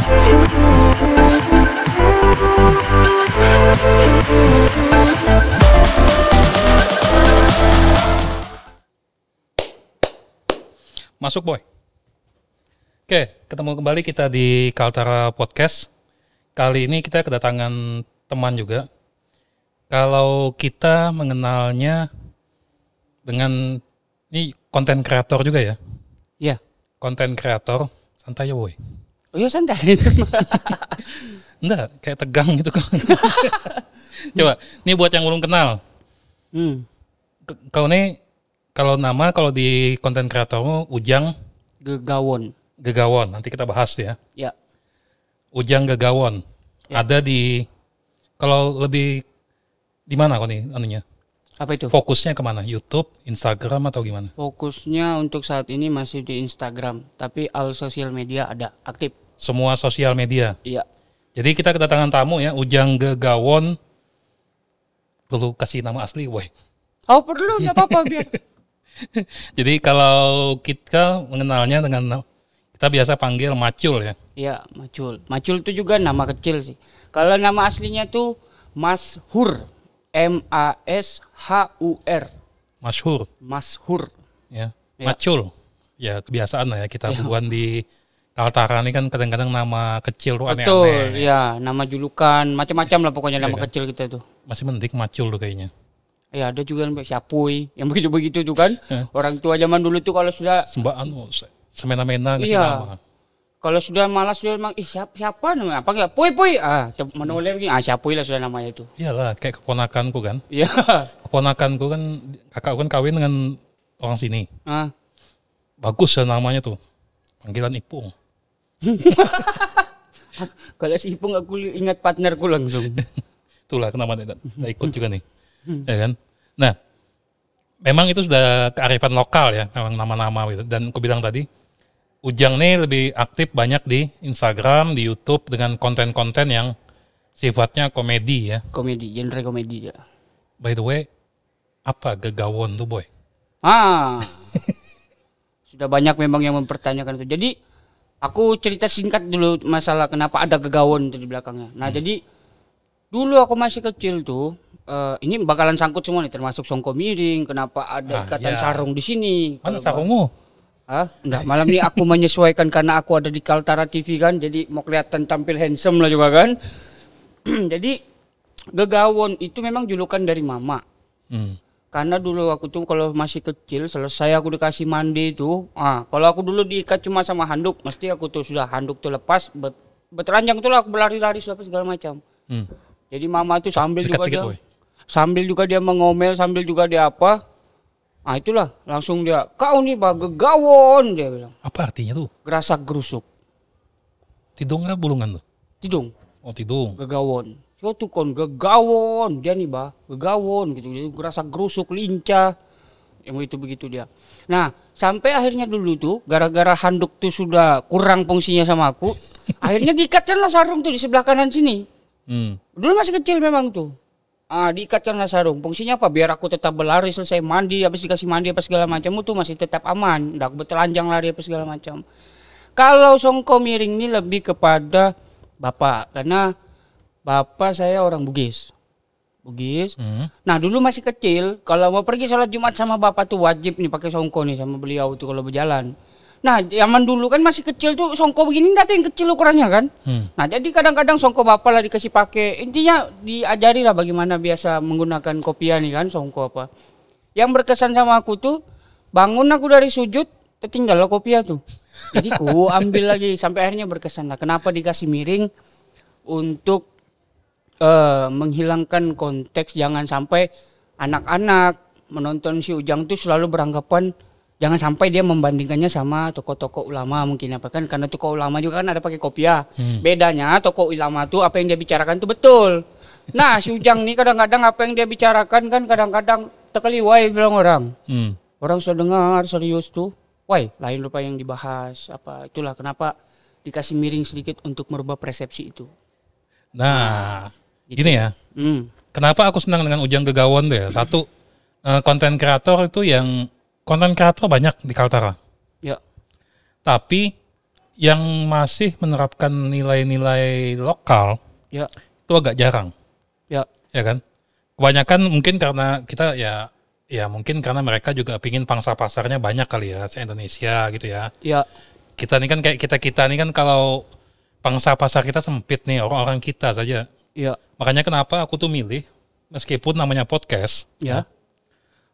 Masuk boy. Oke, ketemu kembali kita di Kaltara Podcast. Kali ini kita kedatangan teman juga. Kalau kita mengenalnya dengan ini konten kreator juga ya. Iya. Konten kreator santai ya boy. Oh iya santai. Enggak, kayak tegang gitu kok. Coba, ini buat yang belum kenal. hmm. Kau nih kalau nama kalau di konten kreatormu Ujang Gegawon. Gegawon. Nanti kita bahas ya. Ya. Ujang Gegawon. Ada di kalau lebih di mana kau nih anunya? Apa itu? Fokusnya ke mana? YouTube, Instagram atau gimana? Fokusnya untuk saat ini masih di Instagram, tapi all sosial media ada aktif. Semua sosial media. Iya. Jadi kita kedatangan tamu ya, Ujang Gegawon. Perlu kasih nama asli, boy. Oh perlu nggak apa-apa biar. Jadi kalau kita mengenalnya dengan kita biasa panggil Macul ya. Iya, Macul. Macul itu juga nama kecil sih. Kalau nama aslinya tuh Mas Hur. M A S H U R. Masyhur Mas Hur. ya. Ya. Macul. Ya kebiasaan lah ya kita bukan di Kaltara ini kan kadang-kadang nama kecil tuh Betul, aneh-aneh. ya nama julukan macam-macam lah pokoknya Iya nama kan? kecil kita tuh. Masih mending Macul tuh kayaknya. Ya ada juga yang siapuy, yang begitu-begitu tuh kan. Orang tua zaman dulu tuh kalau sudah Sembah anu se- semena-mena ngasih Iya. nama. Kalau sudah malas dia memang ih siapa, siapa namanya? Apa enggak? Puy puy. Ah, mana boleh begini. Ah, siapa lah sudah namanya itu. Iyalah kayak keponakanku kan. Iya. Keponakanku kan kakakku kan kawin dengan orang sini. ah, Bagus ya namanya tuh. Panggilan Ipung. kalau si Ipung aku ingat partnerku langsung. Itulah kenapa dia ikut juga nih. Ya kan? Nah, memang itu sudah kearifan lokal ya, memang nama-nama gitu. Dan aku bilang tadi, Ujang nih lebih aktif banyak di Instagram, di YouTube dengan konten-konten yang sifatnya komedi ya. komedi, genre komedi ya. By the way, apa gegawon tuh boy? Ah. sudah banyak memang yang mempertanyakan itu. Jadi aku cerita singkat dulu masalah kenapa ada gegawon di belakangnya. Nah, jadi dulu aku masih kecil tuh eh, ini bakalan sangkut semua nih termasuk songko miring, kenapa Ah, ada ikatan iya. sarung di sini. Mana sarungmu? Ah, enggak, malam ini aku menyesuaikan karena aku ada di Kaltara TV kan, jadi mau kelihatan tampil handsome lah juga kan. jadi gegawon itu memang julukan dari mama. Hmm. Karena dulu aku tuh kalau masih kecil selesai aku dikasih mandi itu, ah kalau aku dulu diikat cuma sama handuk, mesti aku tuh sudah handuk tuh lepas, bet, beteranjang tuh lah aku berlari-lari apa segala macam. Hmm. Jadi mama tuh sambil Dekat juga dia, boy. sambil juga dia mengomel, sambil juga dia apa, ah itulah langsung dia, kau nih bah gegawon dia bilang. Apa artinya tuh? gerasak gerusuk Tidung bulungan tuh? tidung Oh tidung. gegawon so tuh kon gegawon dia nih bah. Gegawon gitu. Jadi gerasak gerusuk lincah. Yang begitu begitu dia. Nah sampai akhirnya dulu tuh gara-gara handuk tuh sudah kurang fungsinya sama aku akhirnya diikatkanlah sarung tuh di sebelah kanan sini. Hmm. dulu masih kecil memang tuh. Ah diikatkanlah sarung. Fungsinya apa? Biar aku tetap berlari selesai mandi habis dikasih mandi apa segala macam itu masih tetap aman. Aku bertelanjang lari apa segala macam. Kalau songko miring ini lebih kepada bapak. Karena bapak saya orang Bugis Bugis Hmm. nah dulu masih kecil kalau mau pergi sholat Jumat sama bapak tuh wajib nih pakai songko nih sama beliau tuh kalau berjalan nah zaman dulu kan masih kecil tuh songko begini nggak ada yang kecil ukurannya kan Hmm. Nah jadi kadang-kadang songko bapak lah dikasih pakai. Intinya diajari lah bagaimana biasa menggunakan kopiah nih kan songko apa. Yang berkesan sama aku tuh bangun aku dari sujud tertinggal lah kopiah tuh. Jadi ku ambil lagi sampai akhirnya berkesan lah. Kenapa dikasih miring untuk eh, menghilangkan konteks jangan sampai anak-anak menonton si Ujang tuh selalu beranggapan jangan sampai dia membandingkannya sama tokoh-tokoh ulama mungkin apa kan karena tokoh ulama juga kan ada pakai kopiah. Bedanya tokoh ulama tuh apa yang dia bicarakan tuh betul. Nah, si Ujang nih kadang-kadang apa yang dia bicarakan kan kadang-kadang tekeliwai bilang orang. Hmm. Orang sudah dengar serius tuh. Wah, lain lupa yang dibahas apa itulah kenapa dikasih miring sedikit untuk merubah persepsi itu. Nah, gini ya. Hmm. Kenapa aku senang dengan Ujang Gegawon tuh ya? Satu, eh, konten kreator itu yang konten kreator banyak di Kaltara. Ya. Tapi yang masih menerapkan nilai-nilai lokal Ya, itu agak jarang, ya, ya kan? Kebanyakan mungkin karena kita ya ya mungkin karena mereka juga pingin pangsa pasarnya banyak kali ya se Indonesia gitu ya. ya, Kita ini kan kayak kita kita ini kan kalau pangsa pasar kita sempit nih orang-orang kita saja. Ya, Makanya kenapa aku tuh milih meskipun namanya podcast, ya.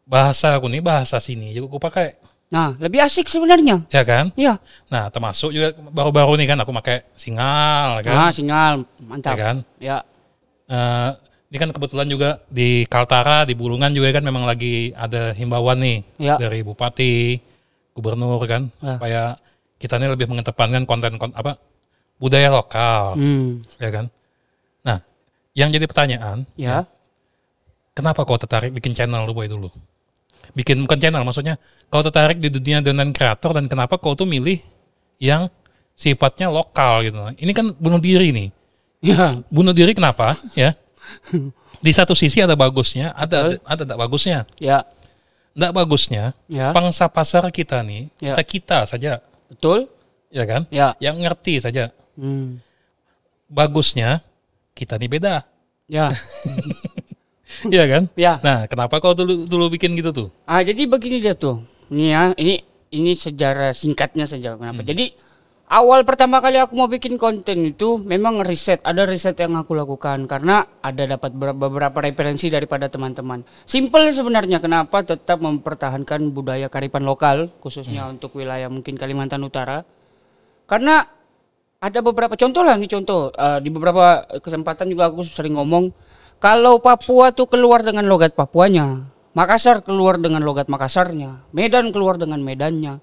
bahasa aku nih bahasa sini juga aku pakai, Nah, lebih asik sebenarnya. ya kan? Ya. Nah termasuk juga baru-baru nih kan aku pakai singal, kan? Nah, sinyal Ya mantap. kan? Ya, Eh, ini kan kebetulan juga di Kaltara, di Bulungan juga kan memang lagi ada himbauan nih Ya. dari bupati, gubernur kan, Ya. supaya kita ini lebih mengedepankan konten, kon apa budaya lokal, hmm, ya kan. Yang jadi pertanyaan, ya, kenapa kau tertarik bikin channel lu boy dulu? Bikin bukan channel, maksudnya kau tertarik di dunia content kreator dan kenapa kau tuh milih yang sifatnya lokal gitu? Ini kan bunuh diri nih. ya, bunuh diri kenapa ya? Di satu sisi ada bagusnya ada ada tidak bagusnya. Ya, tidak bagusnya ya, pangsa pasar kita nih Ya. kita kita saja. Betul. ya kan? Ya, yang ngerti saja. Hmm, bagusnya kita nih beda ya, ya kan ya. nah kenapa kau dulu dulu bikin gitu tuh Ah, jadi begini dia tuh. Ini ya, ini ini sejarah singkatnya saja kenapa. Jadi awal pertama kali aku mau bikin konten itu memang riset, ada riset yang aku lakukan karena ada dapat ber- beberapa referensi daripada teman-teman. Simple sebenarnya kenapa tetap mempertahankan budaya karipan lokal khususnya untuk wilayah mungkin Kalimantan Utara. Karena ada beberapa contoh lah nih contoh Eh, di beberapa kesempatan juga aku sering ngomong kalau Papua tuh keluar dengan logat Papuanya, Makassar keluar dengan logat Makassarnya, Medan keluar dengan Medannya.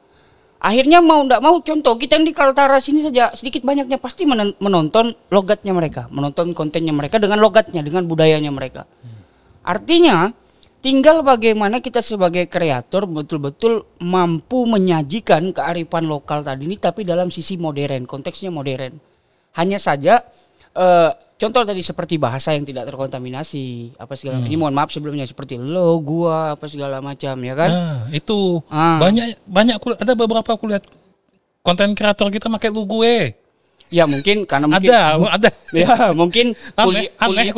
Akhirnya mau ndak mau contoh kita yang di Kaltara sini saja sedikit banyaknya pasti menon- menonton logatnya mereka, menonton kontennya mereka dengan logatnya, dengan budayanya mereka. Artinya tinggal bagaimana kita sebagai kreator betul-betul mampu menyajikan kearifan lokal tadi ini tapi dalam sisi modern, konteksnya modern. Hanya saja eh, contoh tadi seperti bahasa yang tidak terkontaminasi apa segala Hmm. ini mohon maaf sebelumnya seperti lo, gua apa segala macam ya kan. nah itu Ah. banyak banyak ada beberapa aku lihat konten kreator kita pakai lu gue Ya mungkin karena mungkin ada ada. Ya mungkin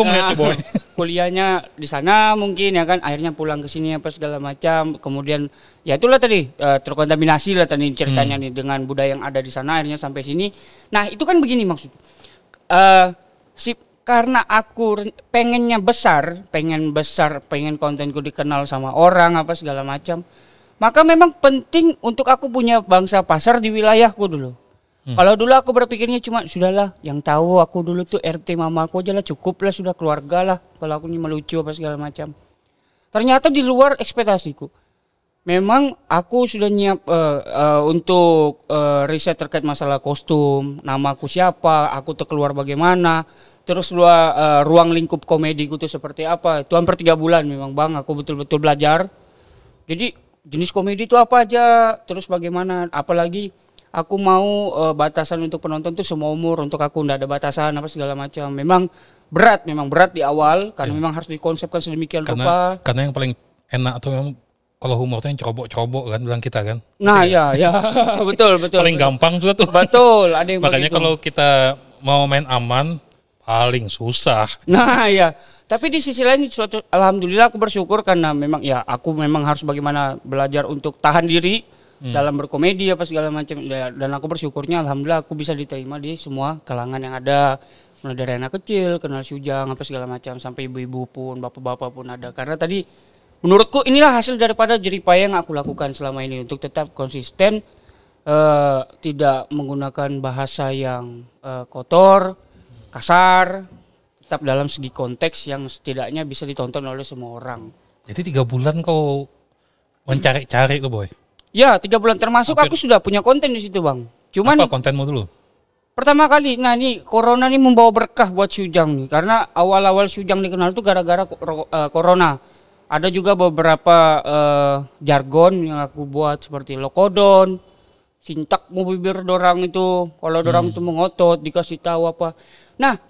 melihat tuh, Boy. kuliahnya di sana mungkin ya kan? Akhirnya pulang ke sini apa segala macam. Kemudian ya itulah tadi eh, terkontaminasi lah tadi ceritanya nih dengan budaya yang ada di sana akhirnya sampai sini. Nah itu kan begini maksud. Eh si karena aku pengennya besar pengen besar pengen kontenku dikenal sama orang apa segala macam maka memang penting untuk aku punya bangsa pasar di wilayahku dulu kalau dulu aku berpikirnya cuma sudahlah yang tahu aku dulu tuh RT mama aku aja lah cukup lah sudah keluarga lah kalau aku ini melucu apa segala macam. Ternyata di luar ekspektasiku. Memang aku sudah nyiap eh, eh, untuk eh, riset terkait masalah kostum, nama aku siapa, aku tuh keluar bagaimana, terus luar eh, ruang lingkup komediku tuh seperti apa. Itu hampir tiga bulan memang bang, aku betul-betul belajar. Jadi jenis komedi itu apa aja, terus bagaimana, apalagi aku mau eh, batasan untuk penonton tuh semua umur, untuk aku ndak ada batasan apa segala macam. Memang berat, memang berat di awal karena memang harus dikonsepkan sedemikian rupa. karena karena yang paling enak tuh memang kalau humornya yang cerobok-cerobok kan bilang kita kan Nah, ya, ya, betul, betul. paling gampang juga tuh Betul, ada yang makanya begitu. kalau kita mau main aman paling susah Nah, ya. Tapi di sisi lain suatu alhamdulillah aku bersyukur karena memang ya aku memang harus bagaimana belajar untuk tahan diri dalam berkomedi apa segala macam Ya, dan aku bersyukurnya alhamdulillah aku bisa diterima di semua kalangan yang ada. Mulai dari anak kecil kenal sujang apa segala macam sampai ibu-ibu pun bapak-bapak pun ada. Karena tadi menurutku inilah hasil daripada jeripaya yang aku lakukan selama ini untuk tetap konsisten eh, tidak menggunakan bahasa yang eh, kotor, kasar, tetap dalam segi konteks yang setidaknya bisa ditonton oleh semua orang. jadi tiga bulan kau mencari-cari tuh boy Ya, tiga bulan termasuk aku sudah punya konten di situ bang. Cuman apa kontenmu dulu pertama kali, nah ini corona ini membawa berkah buat Sujang nih, karena awal-awal Sujang dikenal itu gara-gara eh, corona. Ada juga beberapa eh, jargon yang aku buat seperti lokodon, sintak mau bibir dorang itu, kalau dorang itu mengotot dikasih tahu apa. Nah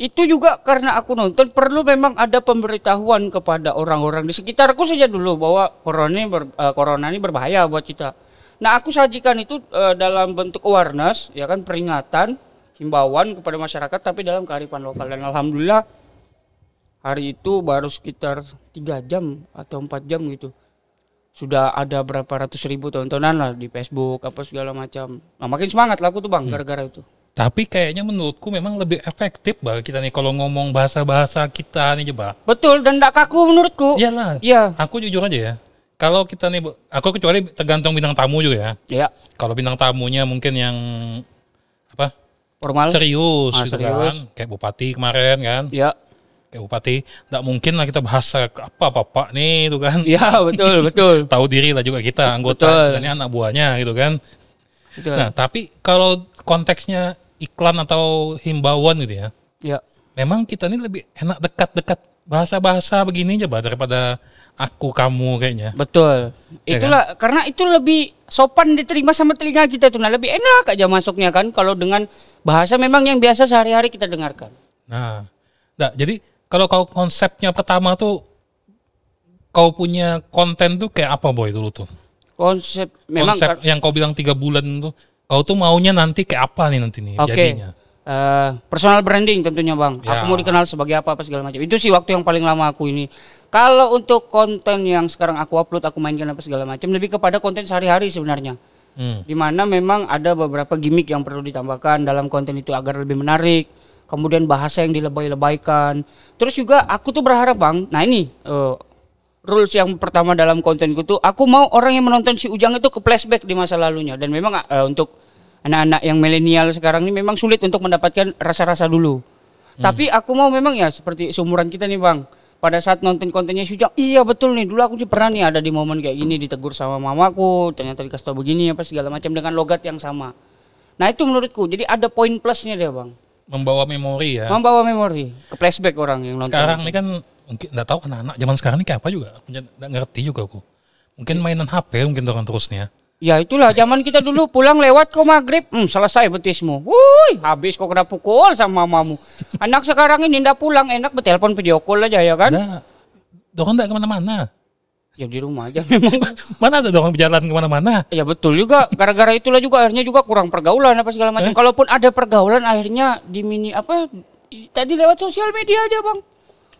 itu juga karena aku nonton perlu memang ada pemberitahuan kepada orang-orang di sekitarku saja dulu bahwa corona ini, ber- eh, corona ini berbahaya buat kita. Nah, aku sajikan itu eh, dalam bentuk awareness, ya kan peringatan, himbauan kepada masyarakat, tapi dalam kearifan lokal. Dan alhamdulillah hari itu baru sekitar tiga jam atau empat jam gitu. Sudah ada berapa ratus ribu tontonan lah di Facebook apa segala macam. Nah, makin semangat lah aku tuh bang, gara-gara itu. Tapi kayaknya menurutku memang lebih efektif bang kita nih kalau ngomong bahasa-bahasa kita nih coba. Betul dan tidak kaku menurutku. Iyalah. Iya. Aku jujur aja ya. Kalau kita nih, aku kecuali tergantung bintang tamu juga ya. Iya. Kalau bintang tamunya mungkin yang apa Formal. serius Ah, gitu serius. kan, kayak bupati kemarin kan, Iya. kayak bupati, nggak mungkin lah kita bahas eh, apa bapak nih itu kan. Iya, betul, betul. Tahu diri lah juga kita anggota Betul. kita ini anak buahnya gitu kan. betul. Nah tapi kalau konteksnya iklan atau himbauan gitu ya, Iya. memang kita ini lebih enak dekat-dekat bahasa-bahasa begini coba daripada aku kamu kayaknya. Betul. Ya Itulah karena itu lebih sopan diterima sama telinga kita tuh. Nah, lebih enak aja masuknya kan kalau dengan bahasa memang yang biasa sehari-hari kita dengarkan. Nah, nah jadi kalau kau konsepnya pertama tuh kau punya konten tuh kayak apa boy dulu tuh? Konsep memang Konsep yang kau bilang tiga bulan tuh, kau tuh maunya nanti kayak apa nih nanti nih Oke. jadinya? Eh, personal branding tentunya bang. Ya. Aku mau dikenal sebagai apa apa segala macam. Itu sih waktu yang paling lama aku ini. Kalau untuk konten yang sekarang aku upload, aku mainkan apa segala macam, lebih kepada konten sehari-hari sebenarnya. Hmm. di mana memang ada beberapa gimmick yang perlu ditambahkan dalam konten itu agar lebih menarik kemudian bahasa yang dilebay-lebaykan terus juga aku tuh berharap bang nah ini eh, rules yang pertama dalam kontenku tuh aku mau orang yang menonton si Ujang itu ke flashback di masa lalunya. Dan memang eh, untuk anak-anak yang milenial sekarang ini memang sulit untuk mendapatkan rasa-rasa dulu. Tapi aku mau memang ya seperti seumuran kita nih bang. Pada saat nonton kontennya si Ujang iya betul nih dulu aku juga pernah nih ada di momen kayak gini ditegur sama mamaku ternyata dikasih tau begini apa segala macam dengan logat yang sama. Nah itu menurutku. Jadi ada poin plusnya dia bang. Membawa memori ya. membawa memori ke flashback orang yang nonton Sekarang ini kan mungkin nggak tahu anak-anak zaman sekarang ini kayak apa juga, nggak ngerti juga aku. Mungkin mainan HP mungkin orang terusnya. Ya itulah zaman kita dulu pulang lewat kok maghrib, hmm, selesai betismu. Wuih, habis kok kena pukul sama mamamu. Anak sekarang ini ndak pulang enak bertelepon video call aja ya kan? Ada, dorong nggak ke mana-mana. Ya di rumah aja memang. Mana ada dorong berjalan ke mana-mana? ya betul juga. Gara-gara itulah juga akhirnya juga kurang pergaulan apa segala macam. Kalaupun ada pergaulan akhirnya di mini apa tadi lewat sosial media aja bang.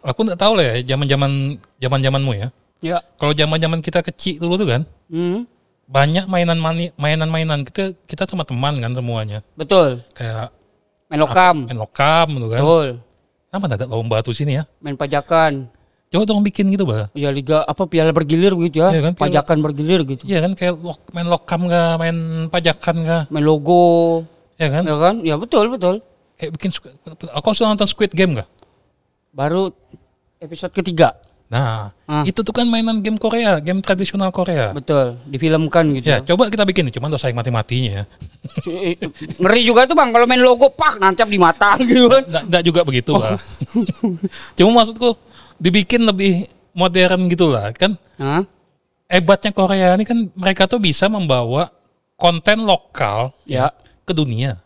Aku nggak tahu lah ya, zaman-zaman zaman-zamanmu ya. Ya. Kalau zaman-zaman kita kecil dulu tuh kan, Hmm, banyak mainan mani, mainan-mainan kita kita sama teman kan semuanya. betul. Kayak Main lokam. main lokam gitu kan. Betul. Kenapa ada lomba tuh sini ya? Main pajakan. Coba dong bikin gitu, Bah. Ya liga apa piala bergilir begitu ya. Iya kan, piala- pajakan bergilir gitu. Iya kan kayak lok- main lokam kah, main pajakan kah, Main logo. ya kan? Ya kan? Ya betul betul. Kayak bikin aku sudah nonton Squid Game kah? Baru episode ketiga. Nah, Ah. itu tuh kan mainan game Korea, game tradisional Korea. Betul, difilmkan gitu. Ya, coba kita bikin, cuman dosa yang mati-matinya ya. Ngeri juga tuh Bang kalau main logo pak nancap di mata gitu kan. Nggak, nggak juga begitu lah. Cuma maksudku dibikin lebih modern gitu lah. Kan Hah? hebatnya Korea ini kan mereka tuh bisa membawa konten lokal Ya. ke dunia.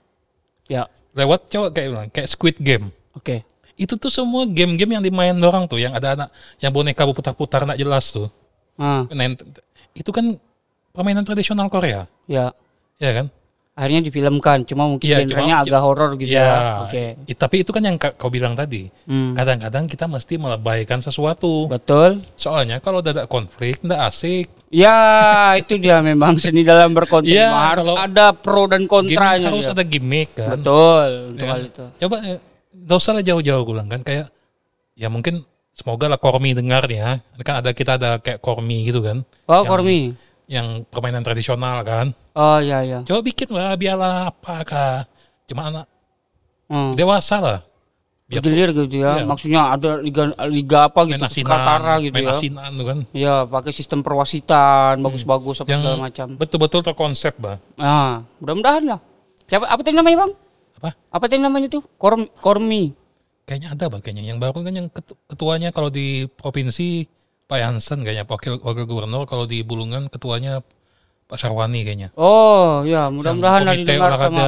Ya. Lewat coba kayak kayak Squid Game. Oke. Itu tuh semua game-game yang dimain orang tuh, yang ada anak yang boneka putar-putar nggak jelas tuh. Ah, Nah, itu kan permainan tradisional Korea, ya. ya kan? Akhirnya difilmkan, cuma mungkin Iya, genrenya cuma- agak horor gitu ya. Ya, Oke. i- tapi itu kan yang ka- kau bilang tadi. Hmm. Kadang-kadang kita mesti melebaikan sesuatu. Betul. Soalnya kalau ada konflik, nggak asik. Ya, itu dia memang seni dalam berkonten. Iya, Mah harus ada pro dan kontranya. harus ada gimmick kan. Betul, untuk Ya hal kan? itu. Coba, eh, nggak usah lah jauh-jauh gue bilang kan. Kayak, ya mungkin semoga lah Kormi dengar nih ya. Kan ada kita ada kayak Kormi gitu kan. Oh, Yang- Kormi. Yang permainan tradisional kan. Oh, iya iya. Coba bikin lah, biarlah apakah. Cuma anak Hmm. dewasa lah. Biar Bergilir gitu ya. Iya. Maksudnya ada liga liga apa gitu, main gitu main ya. asinan tuh kan. Ya, pakai sistem perwasitan, bagus-bagus apa Yang segala macam. betul-betul terkonsep, bah. Ah, mudah-mudahan lah. Siapa apa tadi namanya, Bang? Apa? Apa tadi namanya tuh? Korm, Kormi. Kayaknya ada bah kayaknya. Yang baru kan yang ketu- ketuanya kalau di provinsi Pak Hansen kayaknya wakil wakil gubernur kalau di Bulungan ketuanya Pak Sarwani kayaknya. Oh, ya, mudah-mudahan didengar olahraga sama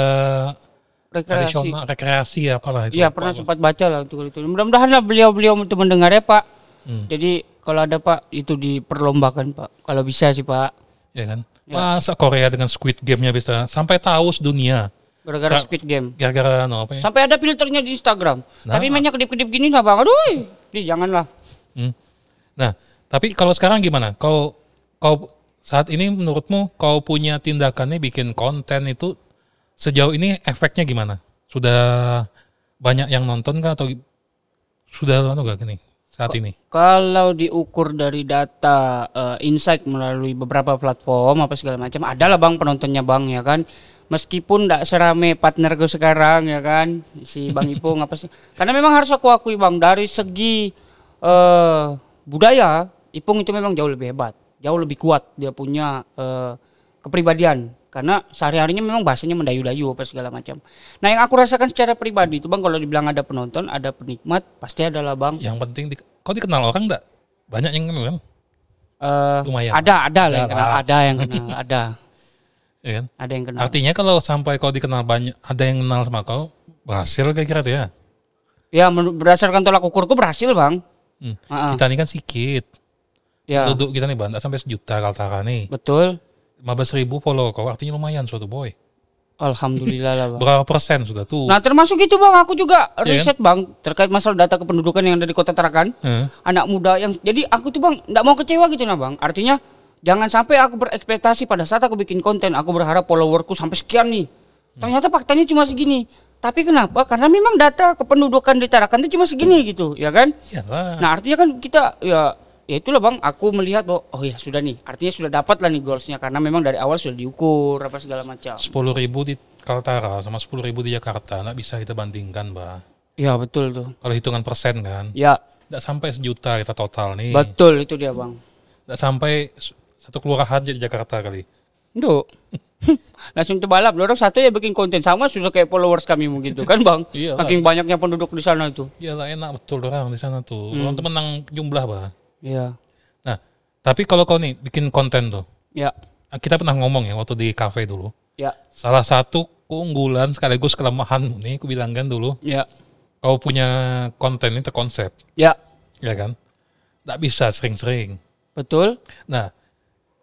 rekreasi. rekreasi apalah itu. Iya, pernah apa. sempat baca lah untuk itu. Mudah-mudahan lah beliau-beliau itu mendengar ya, Pak. Hmm. Jadi kalau ada Pak itu diperlombakan, Pak. Kalau bisa sih, Pak. Ya kan. Masa Korea dengan Squid Game-nya bisa sampai tahu sedunia. Gara-gara Squid Game. Gara-gara no, apa ya? Sampai ada filternya di Instagram. Nah. Tapi mainnya kedip-kedip gini lah bang. Aduh, di janganlah. Hmm. Nah, tapi kalau sekarang gimana? Kau kau saat ini menurutmu kau punya tindakannya bikin konten itu sejauh ini efeknya gimana? Sudah banyak yang nonton kah atau sudah anu gak gini saat ini? Kalau diukur dari data eh, insight melalui beberapa platform apa segala macam, adalah bang penontonnya bang ya kan. Meskipun tidak serame partnerku sekarang ya kan, si Bang Ipung apa sih? Karena memang harus aku akui bang dari segi eh budaya, Ipung itu memang jauh lebih hebat, jauh lebih kuat dia punya eh, kepribadian. Karena sehari-harinya memang bahasanya mendayu-dayu apa segala macam. Nah yang aku rasakan secara pribadi itu bang kalau dibilang ada penonton, ada penikmat, pasti adalah bang Yang penting di, kau dikenal orang enggak? Banyak yang kenal kan? Eh, Lumayan. Ada, ada, lah yang Ada kenal, ada yang kenal, ada, Ya kan? ada yang kenal. Artinya kalau sampai kau dikenal banyak, ada yang kenal sama kau, berhasil kira-kira tuh ya? Ya, berdasarkan tolak ukurku berhasil bang. Hmm. Ah. Kita ini kan sedikit. Ya, Duduk kita nih bang, nggak sampai sejuta Kaltara nih. betul. 15 ribu follow kau, artinya lumayan suatu boy. Alhamdulillah lah bang. Berapa persen sudah tuh? Nah termasuk itu bang, aku juga Iya kan? riset bang terkait masalah data kependudukan yang ada di kota Tarakan. Heeh. Anak muda yang, jadi aku tuh bang, nggak mau kecewa gitu nah bang. Artinya jangan sampai aku berekspektasi pada saat aku bikin konten, aku berharap followerku sampai sekian nih. Ternyata faktanya cuma segini. Tapi kenapa? Karena memang data kependudukan di Tarakan itu cuma segini gitu, ya kan? Iyalah. Nah artinya kan kita ya ya itulah bang, aku melihat bahwa oh ya sudah nih, artinya sudah dapat lah nih goalsnya karena memang dari awal sudah diukur apa segala macam. 10 ribu di Kaltara sama 10 ribu di Jakarta, nggak bisa kita bandingkan, Mbak. Ya betul tuh. Kalau hitungan persen kan, Ya nggak sampai sejuta kita total nih. betul itu dia bang. Nggak sampai satu kelurahan di Jakarta kali. Duh. Langsung terbalap, orang satu ya bikin konten sama sudah kayak followers kami begitu kan bang. Iya. Makin banyaknya penduduk di sana itu. Iyalah enak betul orang di sana tuh. Hmm. Orang tuh menang jumlah, Mbak. Iya. Nah, tapi kalau kau nih bikin konten tuh, Ya. kita pernah ngomong ya waktu di cafe dulu. Ya. Salah satu keunggulan sekaligus kelemahan nih, aku bilang kan dulu, Ya. kau punya konten ini terkonsep, Ya. ya kan? Nggak bisa sering-sering. Betul. Nah,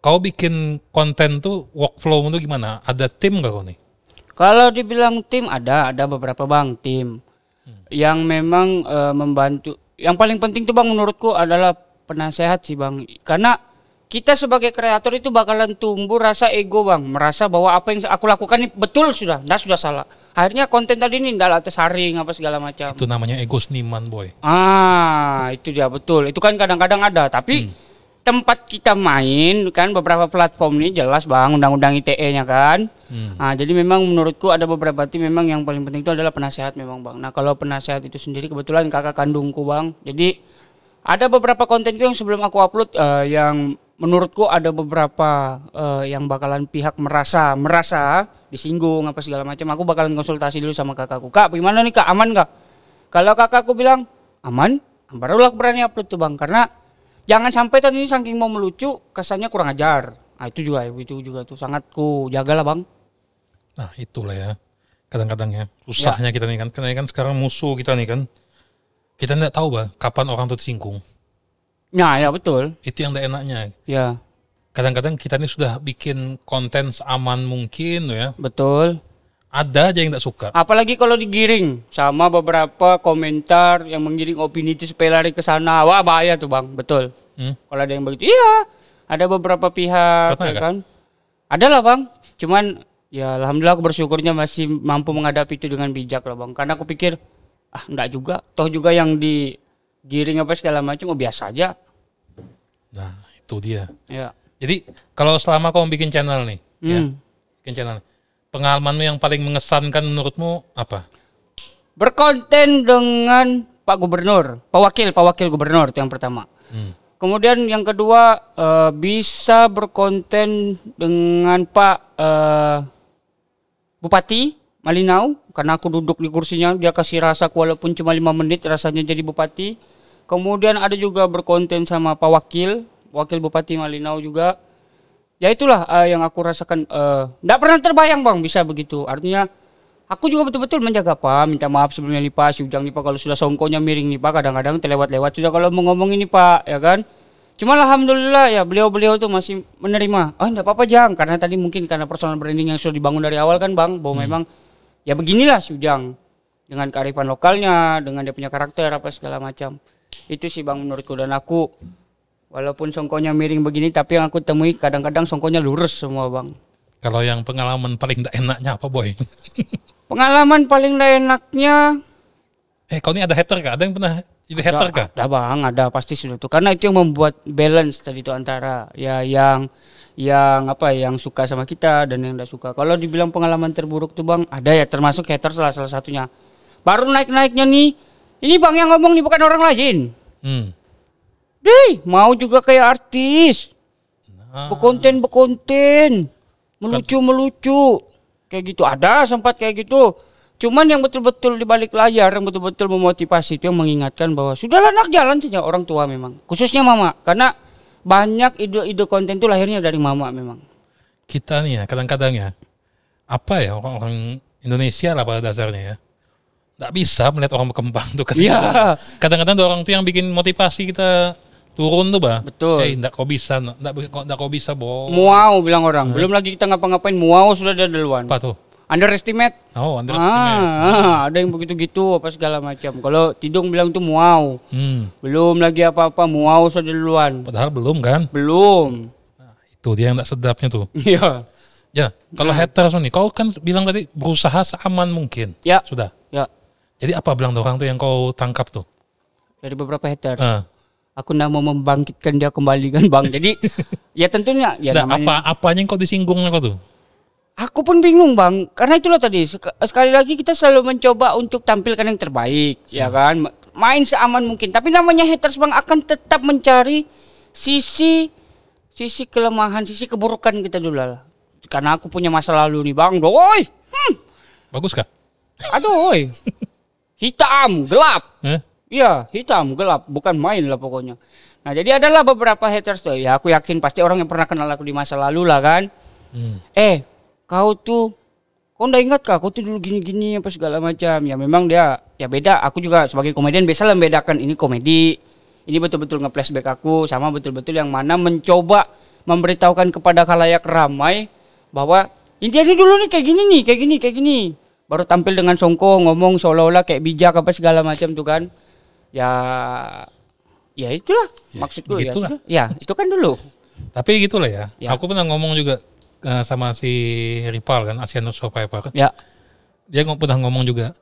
kau bikin konten tuh workflow itu gimana? Ada tim gak kau nih? Kalau dibilang tim ada, ada beberapa bang tim yang memang eh, membantu. Yang paling penting tuh bang menurutku adalah penasehat sih bang, karena kita sebagai kreator itu bakalan tumbuh rasa ego bang, merasa bahwa apa yang aku lakukan ini betul sudah, nggak sudah salah. Akhirnya konten tadi ini nggak tersaring apa segala macam. Itu namanya ego seniman, boy. Ah, itu dia betul. Itu kan kadang-kadang ada, tapi tempat kita main kan beberapa platform ini jelas bang undang-undang ITE-nya kan. Hmm. Ah, jadi memang menurutku ada beberapa tim memang yang paling penting itu adalah penasehat memang bang. Nah kalau penasehat itu sendiri kebetulan kakak kandungku bang. Jadi ada beberapa kontenku yang sebelum aku upload eh, yang menurutku ada beberapa eh, yang bakalan pihak merasa merasa disinggung apa segala macam. Aku bakalan konsultasi dulu sama kakakku. Kak, bagaimana nih kak? Aman nggak? Kalau kakakku bilang aman, barulah aku berani upload tuh bang. Karena jangan sampai tadi ini saking mau melucu kesannya kurang ajar. Nah itu juga itu juga tuh sangat ku jagalah bang. Nah, itulah ya. Kadang-kadang ya, susahnya kita nih kan. Karena kan sekarang musuh kita nih kan. Kita nggak tahu, bah, kapan orang tersinggung. Nah ya betul. Itu yang tidak enaknya. Ya Kadang-kadang kita ini sudah bikin konten seaman mungkin ya. betul. Ada aja yang tidak suka. Apalagi kalau digiring sama beberapa komentar yang menggiring opini itu supaya lari ke sana. Wah bahaya tuh bang, betul. Hmm? Kalau ada yang begitu, iya. Ada beberapa pihak, ya kan? Ada lah bang. Cuman ya alhamdulillah aku bersyukurnya masih mampu menghadapi itu dengan bijak lah bang. Karena aku pikir ah enggak juga. Toh juga yang digiring apa segala macam, oh biasa aja. Nah, itu dia. Ya. Jadi, kalau selama kamu bikin channel nih, ya, Hmm. bikin channel. Pengalamanmu yang paling mengesankan menurutmu apa? Berkonten dengan Pak Gubernur, Pak Wakil, Pak Wakil Gubernur itu yang pertama. Hmm. Kemudian yang kedua eh, bisa berkonten dengan Pak eh, Bupati Malinau karena aku duduk di kursinya dia kasih rasa walaupun cuma lima menit rasanya jadi bupati. Kemudian ada juga berkonten sama Pak Wakil, Wakil Bupati Malinau juga. Ya itulah eh, yang aku rasakan. Tidak pernah terbayang bang bisa begitu. Artinya aku juga betul-betul menjaga Pak. Minta maaf sebelumnya nih Pak, si Ujang nih Pak kalau sudah songkonya miring nih Pak. Kadang-kadang terlewat-lewat sudah kalau mau ngomong ini Pak, ya kan. Cuma alhamdulillah ya beliau-beliau tuh masih menerima. Oh enggak apa-apa Jang, karena tadi mungkin karena personal branding yang sudah dibangun dari awal kan Bang, bahwa memang ya beginilah Sujang dengan kearifan lokalnya, dengan dia punya karakter apa segala macam. Itu sih Bang menurutku dan aku walaupun songkonya miring begini tapi yang aku temui kadang-kadang songkonya lurus semua Bang. Kalau yang pengalaman paling tidak enaknya apa boy? Pengalaman paling enggak enaknya eh kau ini ada hater kah? Ada yang pernah jadi hater kah? Ada bang, ada pasti sudah itu. Karena itu yang membuat balance tadi itu antara ya yang yang apa yang suka sama kita dan yang tidak suka. Kalau dibilang pengalaman terburuk tuh bang, ada ya termasuk hater salah salah satunya. Baru naik naiknya nih, ini bang yang ngomong nih bukan orang lain. Hmm. Deh, mau juga kayak artis, Nah, berkonten berkonten, melucu melucu, kayak gitu. Ada sempat kayak gitu. Cuman yang betul-betul di balik layar yang betul-betul memotivasi itu yang mengingatkan bahwa sudahlah nak jalan saja orang tua memang. Khususnya mama karena banyak ide-ide konten itu lahirnya dari mama memang. kita nih ya kadang-kadang ya apa ya orang-orang Indonesia lah pada dasarnya ya nggak bisa melihat orang berkembang tuh Iya. kadang-kadang tuh orang tuh yang bikin motivasi kita turun tuh bah Betul. eh nggak kau bisa nggak nggak kau bisa boh Muau bilang orang. Belum lagi kita ngapa-ngapain muau sudah ada duluan. apa tuh Underestimate. oh Andre Ah, ah, ada yang begitu-gitu apa segala macam. Kalau Tidung bilang tuh muau. hmm, Belum lagi apa-apa muau sudah duluan. padahal belum kan Belum. itu dia yang nggak sedapnya tuh Iya. ya kalau Nah. haters nih kau kan bilang tadi berusaha seaman mungkin Ya, sudah ya. jadi apa bilang orang tuh yang kau tangkap tuh Dari beberapa haters. Ah. Aku nggak mau membangkitkan dia kembali kan bang. Jadi ya tentunya ya Nggak, namanya- apa apanya yang kau disinggung kau tuh? Aku pun bingung bang. Karena itulah tadi sek- sekali lagi kita selalu mencoba untuk tampilkan yang terbaik ya kan? Ma- main seaman mungkin. Tapi namanya haters bang akan tetap mencari sisi sisi kelemahan sisi keburukan kita dulu lah. Karena aku punya masa lalu nih bang. Woi hmm, bagus kah? Aduh hitam gelap. Eh? Iya, hitam, gelap, bukan main lah pokoknya. Nah, jadi adalah beberapa haters tuh. Ya, aku yakin pasti orang yang pernah kenal aku di masa lalu lah kan. Hmm. Eh, kau tuh, kau ndak ingat kah? Kau tuh dulu gini-gini apa segala macam. Ya memang dia, ya beda. Aku juga sebagai komedian biasa membedakan ini komedi. Ini betul-betul nge-flashback aku sama betul-betul yang mana mencoba memberitahukan kepada khalayak ramai bahwa ini nih dulu nih kayak gini nih, kayak gini, kayak gini. Baru tampil dengan songko ngomong seolah-olah kayak bijak apa segala macam tuh kan. Ya ya itulah ya. gitulah. sudah. Ya, itu kan dulu. Tapi gitulah ya. Ya. Aku pernah ngomong juga eh, sama si Ripal kan, Asian Survivor. Ya. Dia ngom- pernah ngomong juga,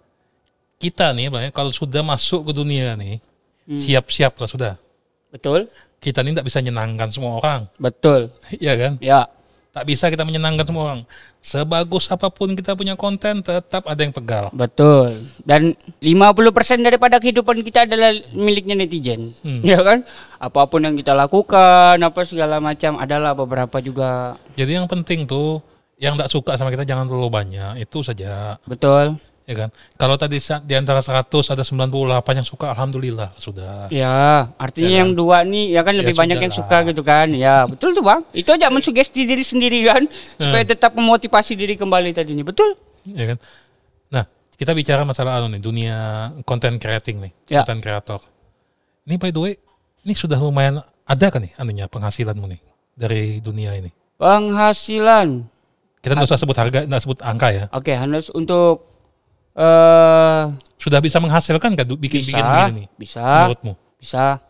kita nih, ya, kalau sudah masuk ke dunia nih, Hmm. siap-siap lah sudah. Betul? Kita ini tidak bisa menyenangkan semua orang, Betul. Iya kan? Ya. Tak bisa kita menyenangkan semua orang. Sebagus apa pun kita punya konten, tetap ada yang pegal. Betul. Dan 50% daripada kehidupan kita adalah miliknya netizen. Hmm. Ya kan? Apa pun yang kita lakukan, apa segala macam adalah beberapa juga. Jadi yang penting tuh, yang tak suka sama kita jangan terlalu banyak, itu saja. Betul. Ya kan? Kalau tadi di antara 100 ada 98 yang suka, alhamdulillah sudah. Ya, artinya Ya kan? yang dua nih ya kan lebih banyak yang suka gitu kan. Ya, betul tuh, Bang. Itu aja mensugesti diri sendiri kan supaya tetap memotivasi diri kembali tadi nih. Betul? ya kan? Nah, kita bicara masalah anu nih, dunia content creating nih, Ya. content creator. Ini by the way, ini sudah lumayan ada kan nih anunya penghasilanmu nih dari dunia ini. Penghasilan. Kita nggak usah sebut harga, nggak sebut angka ya. Oke, harus untuk eh Sudah bisa menghasilkan kan bikin-bikin begini nih bisa, menurutmu? bisa.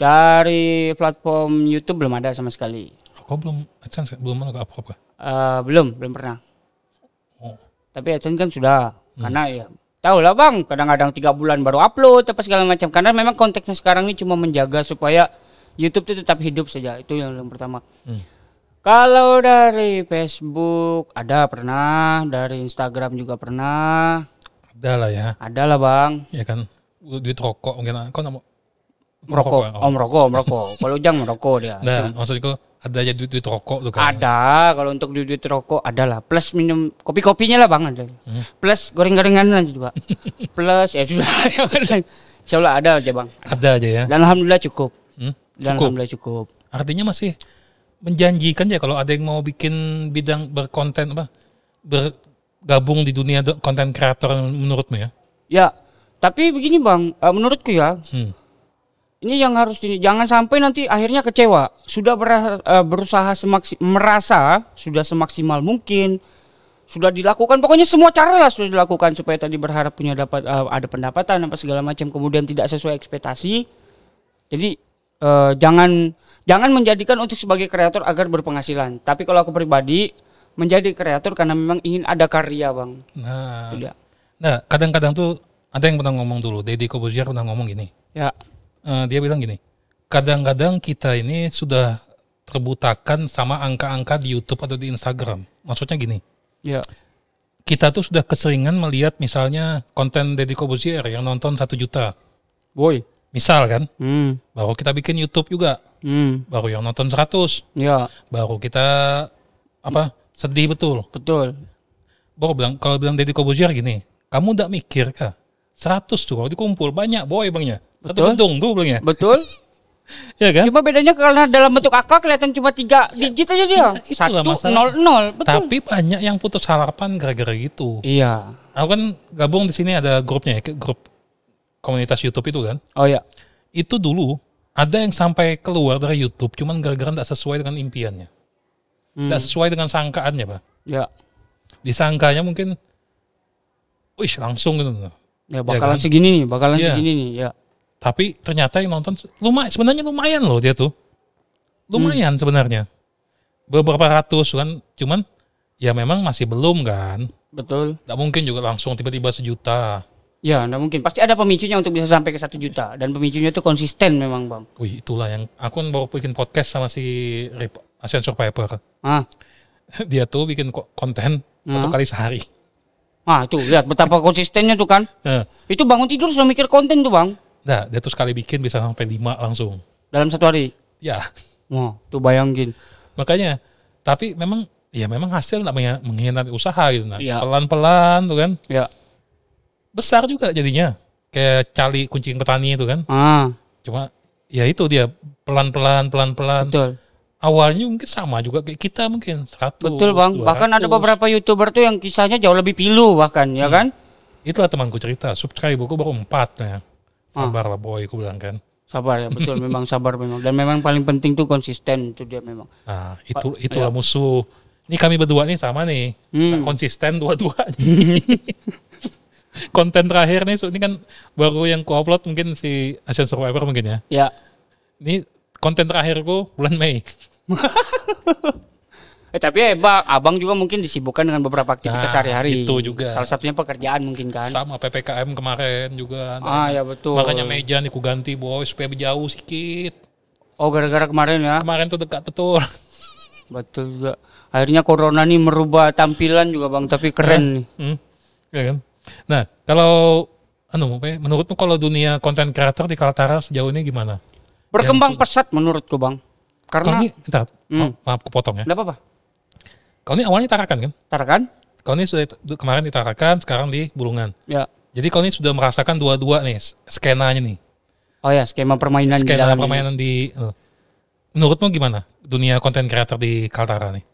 Dari platform YouTube belum ada sama sekali. Kok belum AdSense belum mana apa-apa? Eh, belum, belum pernah. Oh. Tapi AdSense kan sudah. Karena ya tahu lah bang, kadang-kadang tiga bulan baru upload apa segala macam. Karena memang konteksnya sekarang ini cuma menjaga supaya YouTube itu tetap hidup saja. Itu yang, yang pertama. Hmm. Kalau dari Facebook ada pernah, dari Instagram juga pernah, Ada lah ya, ada lah bang. ya kan. Duit rokok mungkin. Kau nggak mau Merokok, ya? oh merokok, merokok. Kalau ujang merokok dia. Nah, maksudku ada aja duit duit rokok tuh kan. Ada, kalau untuk duit duit rokok ada lah. Plus minum kopi-kopinya lah bang ada. Hmm. Plus goreng-gorengan aja juga. Plus ya sudah. Insya Allah ada aja bang. Ada aja ya. Dan alhamdulillah cukup. Hmm? Dan Cukup. alhamdulillah cukup. Artinya masih menjanjikan ya kalau ada yang mau bikin bidang berkonten apa bergabung di dunia konten kreator menurutmu ya? Ya, tapi begini bang, eh, menurutku ya, Hmm. ini yang harus ini jangan sampai nanti akhirnya kecewa. Sudah eh, berusaha semaksi, merasa sudah semaksimal mungkin sudah dilakukan pokoknya semua cara lah sudah dilakukan supaya tadi berharap punya dapat eh, ada pendapatan apa segala macam kemudian tidak sesuai ekspektasi. Jadi eh, jangan jangan menjadikan untuk sebagai kreator agar berpenghasilan. Tapi kalau aku pribadi menjadi kreator karena memang ingin ada karya, Bang. Nah, dia. nah kadang-kadang tuh ada yang pernah ngomong dulu, Deddy Kobuzier pernah ngomong gini. Ya. Eh, dia bilang gini, kadang-kadang kita ini sudah terbutakan sama angka-angka di YouTube atau di Instagram. Maksudnya gini, Ya. kita tuh sudah keseringan melihat misalnya konten Deddy Kobuzier yang nonton satu juta. Boy. Misal kan, Hmm. baru kita bikin YouTube juga, Hmm. baru yang nonton 100, Ya, baru kita apa sedih betul. betul. Baru bilang kalau bilang Deddy Kobuzier gini, kamu tidak mikir kah? 100 tuh kalau dikumpul banyak boy bangnya. Satu Betul. gedung tuh bilangnya. Betul. Ya kan? Cuma bedanya karena dalam bentuk angka kelihatan cuma tiga digit aja dia. itulah Satu, masalah. nol, nol. Betul. Tapi banyak yang putus harapan gara-gara gitu. Iya. Aku kan gabung di sini ada grupnya ya, grup komunitas YouTube itu kan. Oh ya. Itu dulu ada yang sampai keluar dari YouTube cuman gara-gara tidak sesuai dengan impiannya. Hmm. Tidak sesuai dengan sangkaannya, Pak. Ya. Disangkanya mungkin wih langsung gitu. Ya bakalan kan? segini nih, bakalan Iya. segini nih, ya. Tapi ternyata yang nonton lumayan sebenarnya lumayan loh dia tuh. Lumayan sebenarnya. Beberapa ratus kan, cuman ya memang masih belum kan. Betul. Tidak mungkin juga langsung tiba-tiba sejuta. Ya, enggak mungkin. Pasti ada pemicunya untuk bisa sampai ke satu juta dan pemicunya itu konsisten memang, Bang. Wih itulah yang aku kan baru bikin podcast sama si Rip, Asian Survivor. Ah. Dia tuh bikin ko- konten satu Hmm. kali sehari. Ah, tuh lihat betapa konsistennya tuh kan. Nah, Itu bangun tidur sudah mikir konten tuh, Bang. nah, dia tuh sekali bikin bisa sampai lima langsung. Dalam satu hari. Ya, Wah, tuh bayangin. makanya. Tapi memang, ya memang hasil nggak mengkhianati usaha gitu. Nah, Iya. pelan-pelan tuh kan. Ya. Besar juga jadinya. Kayak cali kucing petani itu kan. Ah, Cuma, ya itu dia pelan-pelan, pelan-pelan. betul. Awalnya mungkin sama juga kayak kita mungkin. 100, Betul, Bang. Bahkan ada 200. beberapa YouTuber tuh yang kisahnya jauh lebih pilu bahkan, ya Hmm. kan? Itulah temanku cerita, subscribe aku baru empat ya. Ah. Sabar lah boy, aku bilang kan. Sabar ya, betul. memang sabar memang. Dan memang paling penting tuh konsisten itu dia memang. Nah, itu itulah musuh. Ini kami berdua nih sama nih. Hmm. Konsisten dua-duanya. Konten terakhir nih, so ini kan baru yang ku upload mungkin si Asian Survivor mungkin ya. Ya, Ini konten terakhirku bulan Mei. Eh, tapi ya, Bang, abang juga mungkin disibukkan dengan beberapa aktivitas Nah, sehari-hari. itu juga. Salah satunya pekerjaan mungkin kan. Sama PPKM kemarin juga. Ah, ya betul. Makanya meja nih ku ganti boy supaya jauh sedikit. Oh, gara-gara kemarin ya. Kemarin tuh dekat betul. Betul juga. Akhirnya corona nih merubah tampilan juga, Bang, tapi keren nih. Hmm, ya kan? Nah, kalau anu, menurutmu kalau dunia konten kreator di Kaltara sejauh ini gimana? Berkembang pesat menurutku, Bang. Karena ini, bentar, Hmm. ma- maaf kepotong ya. enggak apa-apa. Kalau ini awalnya Tarakan kan? Tarakan? Kalau ini sudah kemarin di Tarakan, sekarang di Bulungan. Ya. Jadi kalau ini sudah merasakan dua-dua nih skenanya nih, Oh ya, skema permainan di skena dalam ini. permainan di. eh, menurutmu gimana dunia konten kreator di Kaltara nih?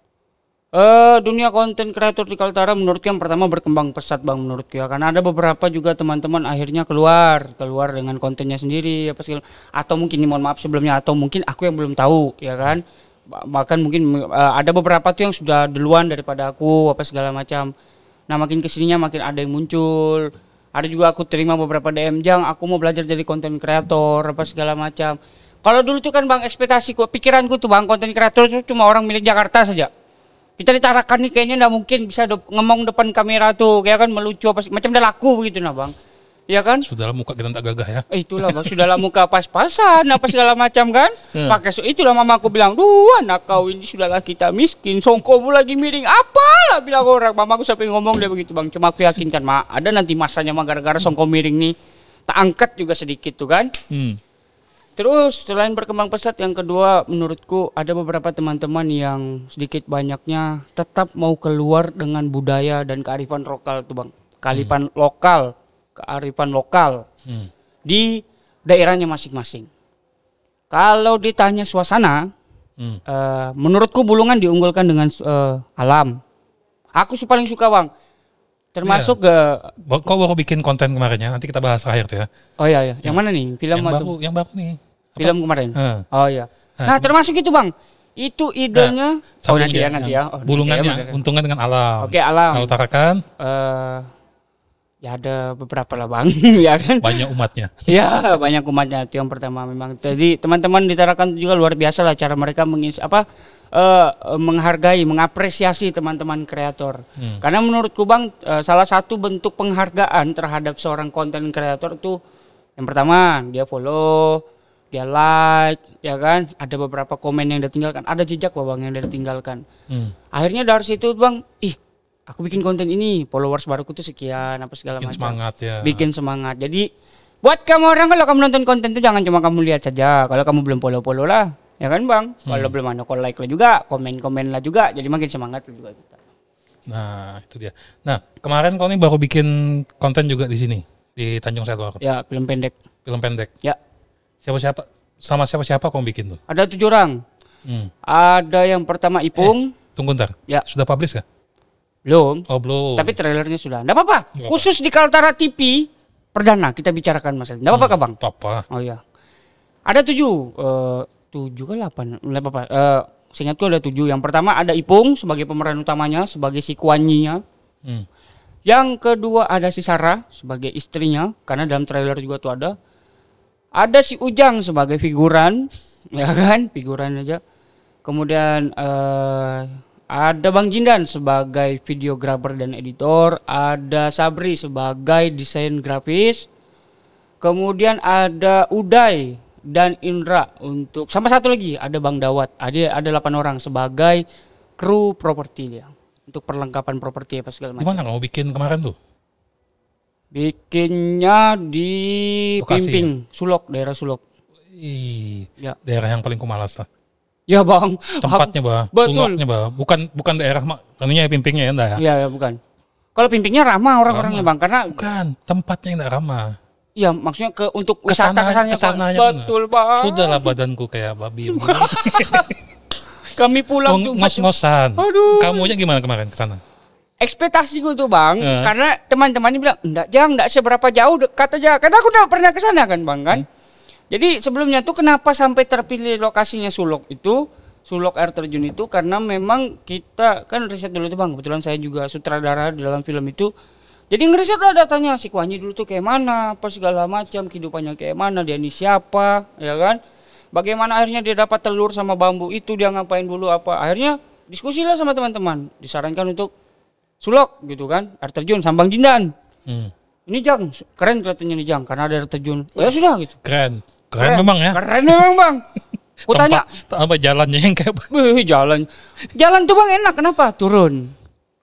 Eh dunia konten kreator di Kaltara menurutku yang pertama berkembang pesat bang menurutku ya karena ada beberapa juga teman-teman akhirnya keluar keluar dengan kontennya sendiri apa segala atau mungkin ini mohon maaf sebelumnya atau mungkin aku yang belum tahu ya kan? Ba- bahkan mungkin eh, ada beberapa tuh yang sudah duluan daripada aku apa segala macam. Nah makin ke sininya makin ada yang muncul. Ada juga aku terima beberapa DM jang aku mau belajar jadi konten kreator apa segala macam. Kalau dulu tuh kan bang ekspektasiku pikiranku tuh bang konten kreator itu cuma orang milik Jakarta saja kita ditarakan nih kayaknya nggak mungkin bisa de- ngomong depan kamera tuh kayak kan melucu apa sih macam udah laku begitu nah bang. Ya kan? Sudah muka kita tak gagah ya. Eh, itulah bang sudah lah muka pas-pasan apa segala macam kan? Hmm. pakai so itulah mama aku bilang duh anak kau ini sudahlah kita miskin songkomu lagi miring. Apalah bilang orang mama aku sampai ngomong dia begitu bang. Cuma aku yakinkan mak ada nanti masanya mah gara-gara songko miring nih. Tak angkat juga sedikit tuh kan? Hmm. Terus selain berkembang pesat yang kedua menurutku ada beberapa teman-teman yang sedikit banyaknya tetap mau keluar dengan budaya dan kearifan lokal tuh bang. Kearifan lokal, kearifan lokal Hmm. di daerahnya masing-masing. Kalau ditanya suasana, Hmm. eh, menurutku Bulungan diunggulkan dengan eh, alam. Aku sih paling suka bang. Termasuk ke Ba- Kau baru bikin konten kemarin ya, nanti kita bahas terakhir tuh ya. oh ya ya, yang mana nih film yang atau baru, yang baru nih. Film kemarin. Eh, Oh iya. Nah, Nah, termasuk itu bang. Itu idenya. oh sambung nanti ya nanti ya. Oh, nanti Bulungannya ya, untungnya dengan alam. Oke alam. Kalau Tarakan Eh, ya ada beberapa lah bang, ya kan. banyak umatnya. Ya banyak umatnya itu yang pertama memang. Jadi teman-teman di Tarakan juga luar biasa lah cara mereka mengis apa eh, eh, menghargai, mengapresiasi teman-teman kreator. Hmm. Karena menurutku bang eh, salah satu bentuk penghargaan terhadap seorang konten kreator itu yang pertama dia follow, dia like, ya kan. Ada beberapa komen yang dia tinggalkan, ada jejak bang yang dia tinggalkan. Hmm. Akhirnya dari situ bang, ih aku bikin konten ini, followers baruku tuh sekian apa segala Bikin macam semangat ya. bikin semangat. Jadi buat kamu orang kalau kamu nonton konten itu jangan cuma kamu lihat saja. Kalau kamu belum follow follow lah, ya kan bang. Kalau belum ada call like lah juga, komen komen lah juga. Jadi makin semangat lah juga kita. Nah, itu dia. Nah, kemarin kau nih baru bikin konten juga di sini di Tanjung Selor, Ya film pendek. film pendek. Ya Siapa-siapa sama siapa-siapa kau bikin tuh? ada tujuh orang. Hmm. Ada yang pertama Ipung, Tunggu ntar. Ya. Sudah publish kah? belum. Oh, belum. Tapi trailernya sudah. Nggak apa-apa. Khusus di Kaltara TV perdana kita bicarakan masalah. Nggak apa-apa kah bang? apa? Oh iya. Ada tujuh, eh tujuh ke delapan, nggak apa-apa. Eh, seingatku ada tujuh. Yang pertama ada Ipung sebagai pemeran utamanya, sebagai si Kuanyinya. Hmm. Yang kedua ada si Sarah sebagai istrinya, karena dalam trailer juga tuh ada. Ada si Ujang sebagai figuran, ya kan, figuran aja. Kemudian eh ada Bang Jindan sebagai videografer dan editor, ada Sabri sebagai desain grafis, kemudian ada Uday dan Indra untuk sama satu lagi ada Bang Dawat, ada ada 8 orang sebagai kru properti dia untuk perlengkapan properti apa segala macam. mana kamu bikin kemarin tuh? Bikinnya di Lokasi Pimping, Sulok, daerah Sulok. Ih, Ya. daerah yang paling kumalas lah. Ya, Bang. Tempatnya, bah. Betul. Suloknya, bah. Bukan bukan daerah mak. Kanunya pimpingnya ya, enggak ya? Iya, ya, bukan. Kalau Pimpingnya ramah orang-orangnya, Bang, karena Bukan, tempatnya yang enggak ramah. ya maksudnya ke untuk Kesana- wisata Bang. ke sananya Betul, Bang. Sudahlah badanku kayak babi. Kami pulang Ngos-ngosan. Aduh. Kamunya gimana kemarin ke sana? Ekspektasi gue tuh bang. Eh. karena teman-teman ini bilang enggak jangan enggak seberapa jauh dekat aja karena aku udah pernah ke sana kan bang kan? Jadi sebelumnya tuh kenapa sampai terpilih lokasinya Sulok itu Sulok air terjun itu? Karena memang kita kan riset dulu tuh bang kebetulan saya juga sutradara di dalam film itu. Jadi ngeriset lah datanya si Kuanyi dulu tuh kayak mana apa segala macam kehidupannya kayak mana dia ini siapa ya kan? Bagaimana akhirnya dia dapat telur sama bambu itu dia ngapain dulu apa? Akhirnya diskusi lah sama teman-teman. Disarankan untuk Sulok gitu kan, air terjun Sambang Jindan. Hmm. Ini Jang, keren kelihatannya nih Jang karena ada air terjun. Oh, ya sudah gitu. Keren. Keren, memang ya. Keren memang Bang. Ku tanya, apa jalannya yang kayak "Wih, jalan. Jalan tuh Bang enak kenapa? Turun.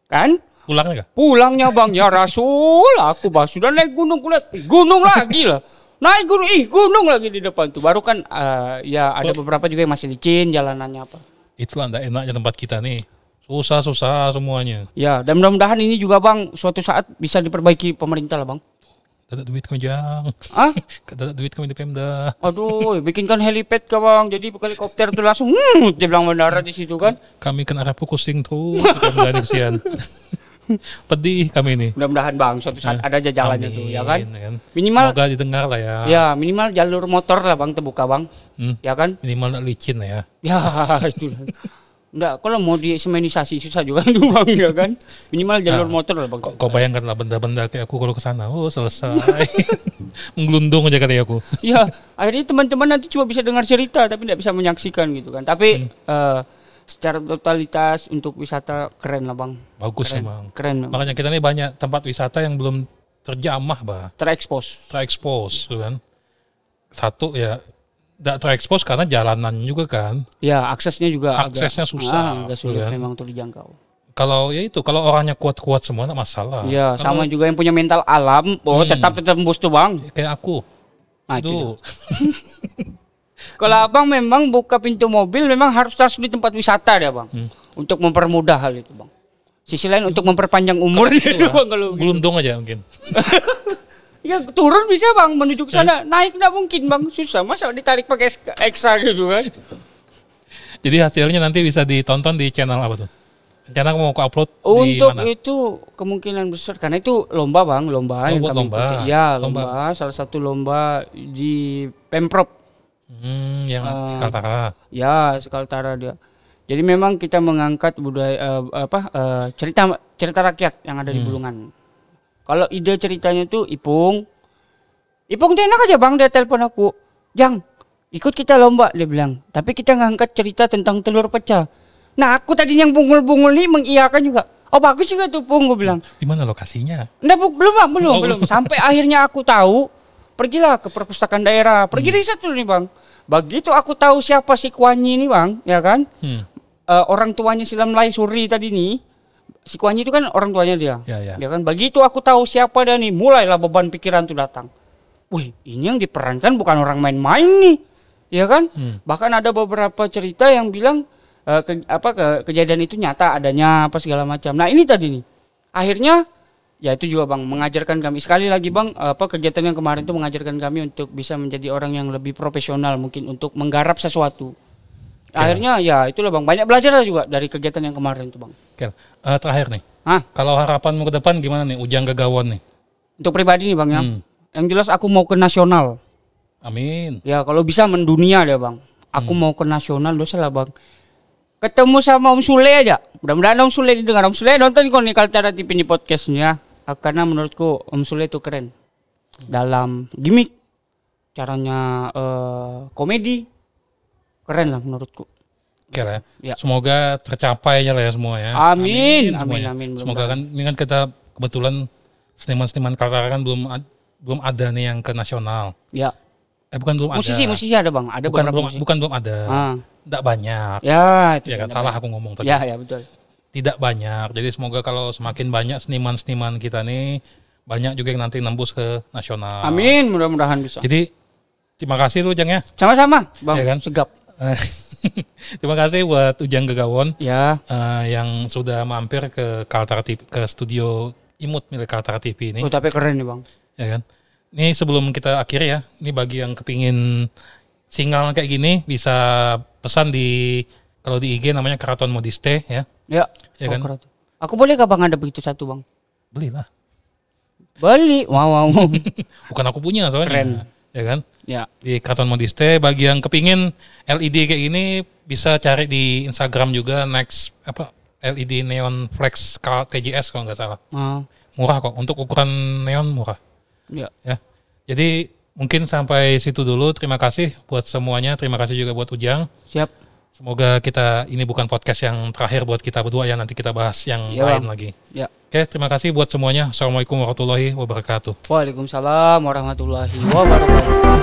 Kan? pulangnya kah? Pulangnya Bang ya Rasul, aku Bang sudah naik gunung kulihat. Ih, gunung lagi lah. Naik gunung, ih gunung lagi di depan tuh. Baru kan eh, ya ada beberapa juga yang masih licin jalanannya apa. Itulah enggak enaknya tempat kita nih. Susah-susah semuanya. Ya, dan mudah-mudahan ini juga Bang suatu saat bisa diperbaiki pemerintah lah Bang. Tidak ada duit kami jang. Ah, Tidak ada duit kami di Pemda. Aduh, bikinkan helipad ka bang. Jadi helikopter tuh langsung, hmm, dia bilang mendarat di situ kan. Kami kan arah pusing tuh. Pemda kesian. Pedih kami ini. Mudah-mudahan bang, suatu saat ada aja jalannya tuh, ya kan. Amin, Minimal, Semoga didengar lah ya. ya minimal jalur motor lah bang terbuka bang, Hmm, ya kan. minimal licin lah ya. Ya itu. Enggak, kalau mau disemenisasi susah juga tuh bang, ya kan. Minimal jalur Nah, motor lah bang. Kau, kau bayangkan lah benda-benda kayak aku kalau ke sana. Oh selesai. Menggelundung aja kali aku. Ya, akhirnya teman-teman nanti cuma bisa dengar cerita tapi tidak bisa menyaksikan gitu kan. Tapi eh, secara totalitas untuk wisata keren lah bang. Bagus Keren, emang. keren memang. Makanya kita ini banyak tempat wisata yang belum terjamah bah. Terekspos. terekspos gitu kan satu ya tidak terekspos karena jalanan juga kan Ya, aksesnya juga Aksesnya agak, susah, ah, agak sulit kan? memang untuk dijangkau. kalau ya itu kalau orangnya kuat-kuat semua tidak masalah Ya, Kalau sama juga yang punya mental alam, oh Hmm. tetap tetap tembus tuh, Bang. kayak aku Nah, itu. Kalau Abang memang buka pintu mobil memang harus harus di tempat wisata dia, Bang. Hmm. Untuk mempermudah hal itu, Bang. Sisi lain untuk memperpanjang umur Itu lah. Bang kalau gitu. gelundung aja mungkin Ya turun bisa, Bang, menuju ke sana. Naik enggak mungkin, Bang. Susah. Masa ditarik pakai ekstra gitu kan? jadi hasilnya nanti bisa ditonton di channel apa tuh rencana mau ke upload di Untuk mana itu kemungkinan besar karena itu lomba bang, lomba Oh, yang kami lomba. ikuti. Ya Lomba. lomba. salah satu lomba di pemprov Hmm, yang Ah. si Kaltara. Ya, Sekaltara dia. Jadi memang kita mengangkat budaya eh, apa eh, cerita cerita rakyat yang ada di Hmm. Bulungan. Kalau ide ceritanya tuh Ipung. Ipung enak aja Bang dia telepon aku. Jang, ikut kita lomba dia bilang. Tapi kita ngangkat cerita tentang telur pecah. Nah, aku tadi yang bungul-bungul nih mengiyakan juga. Oh bagus juga tuh Pung gue bilang. Di mana lokasinya? Nggak, bu- belum bang, belum, Oh, belum. Sampai akhirnya aku tahu, pergilah ke perpustakaan daerah, pergi Hmm. riset dulu nih bang. Begitu aku tahu siapa si Kuanyi ini bang, ya kan? Hmm. Eh, orang tuanya Silam Lai Suri tadi nih, si Kuanyi itu kan orang tuanya dia, Ya, ya. kan? Begitu aku tahu siapa dia nih, mulailah beban pikiran tuh datang. Wih, ini yang diperankan bukan orang main-main nih, ya kan? Hmm. Bahkan ada beberapa cerita yang bilang eh, ke- apa ke- kejadian itu nyata adanya apa segala macam. Nah ini tadi nih, akhirnya ya itu juga bang mengajarkan kami sekali lagi bang apa kegiatan yang kemarin itu mengajarkan kami untuk bisa menjadi orang yang lebih profesional mungkin untuk menggarap sesuatu. Akhirnya ya itulah bang banyak belajar juga dari kegiatan yang kemarin itu bang. Oke. Eh, terakhir nih. Hah? Kalau harapanmu ke depan gimana nih? Ujang Gagawon nih. Untuk pribadi nih bang ya, Hmm. yang jelas aku mau ke nasional. Amin. Ya kalau bisa mendunia deh bang. Aku mau ke nasional dosa lah bang. Ketemu sama Om Sule aja. Mudah-mudahan Om Sule didengar. Om Sule nonton kok nih Kaltara TV di podcastnya. Ah, Karena menurutku Om Sule itu keren. Dalam gimmick. Caranya eh, komedi. Keren lah menurutku. Oke lah Ya. Semoga tercapai aja lah ya semua ya. Amin, amin, semuanya. amin, Semoga kan ini kan kita kebetulan seniman-seniman Kaltara kan belum belum ada nih yang ke nasional. Ya. Eh bukan belum Musisi, ada. musisi ada bang. Ada bukan belum musisi. bukan belum ada. Ah. Tidak banyak. Ya, itu Ya kan salah banyak. aku ngomong tadi. Ya, ya betul. Tidak banyak. Jadi semoga kalau semakin banyak seniman-seniman kita nih banyak juga yang nanti nembus ke nasional. Amin, mudah-mudahan bisa. Jadi terima kasih lu Ujang ya. Sama-sama, bang. Ya kan? Segap. terima kasih buat Ujang Gegawon Ya, eh, yang sudah mampir ke Kaltara TV, ke studio Imut milik Kaltara TV ini. oh, tapi keren nih bang. ya kan. Ini sebelum kita akhiri ya, ini bagi yang kepingin single kayak gini bisa pesan di kalau di IG namanya Keraton Modiste ya. Ya, Ya oh, kan? keren. Aku boleh gak bang ada begitu satu bang? Belilah. Beli, wow, wow. Bukan aku punya soalnya. Keren. Ya kan? ya, Di Keraton Modiste bagi yang kepingin LED kayak gini bisa cari di Instagram juga next apa LED neon flex TJS kalau nggak salah. ah, Murah kok untuk ukuran neon murah. ya. ya. Jadi mungkin sampai situ dulu. Terima kasih buat semuanya. Terima kasih juga buat Ujang. Siap. Semoga kita ini bukan podcast yang terakhir buat kita berdua ya. Nanti kita bahas yang Iya, lain Bang. lagi. Ya. Oke, terima kasih buat semuanya. Assalamualaikum warahmatullahi wabarakatuh. Waalaikumsalam warahmatullahi wabarakatuh.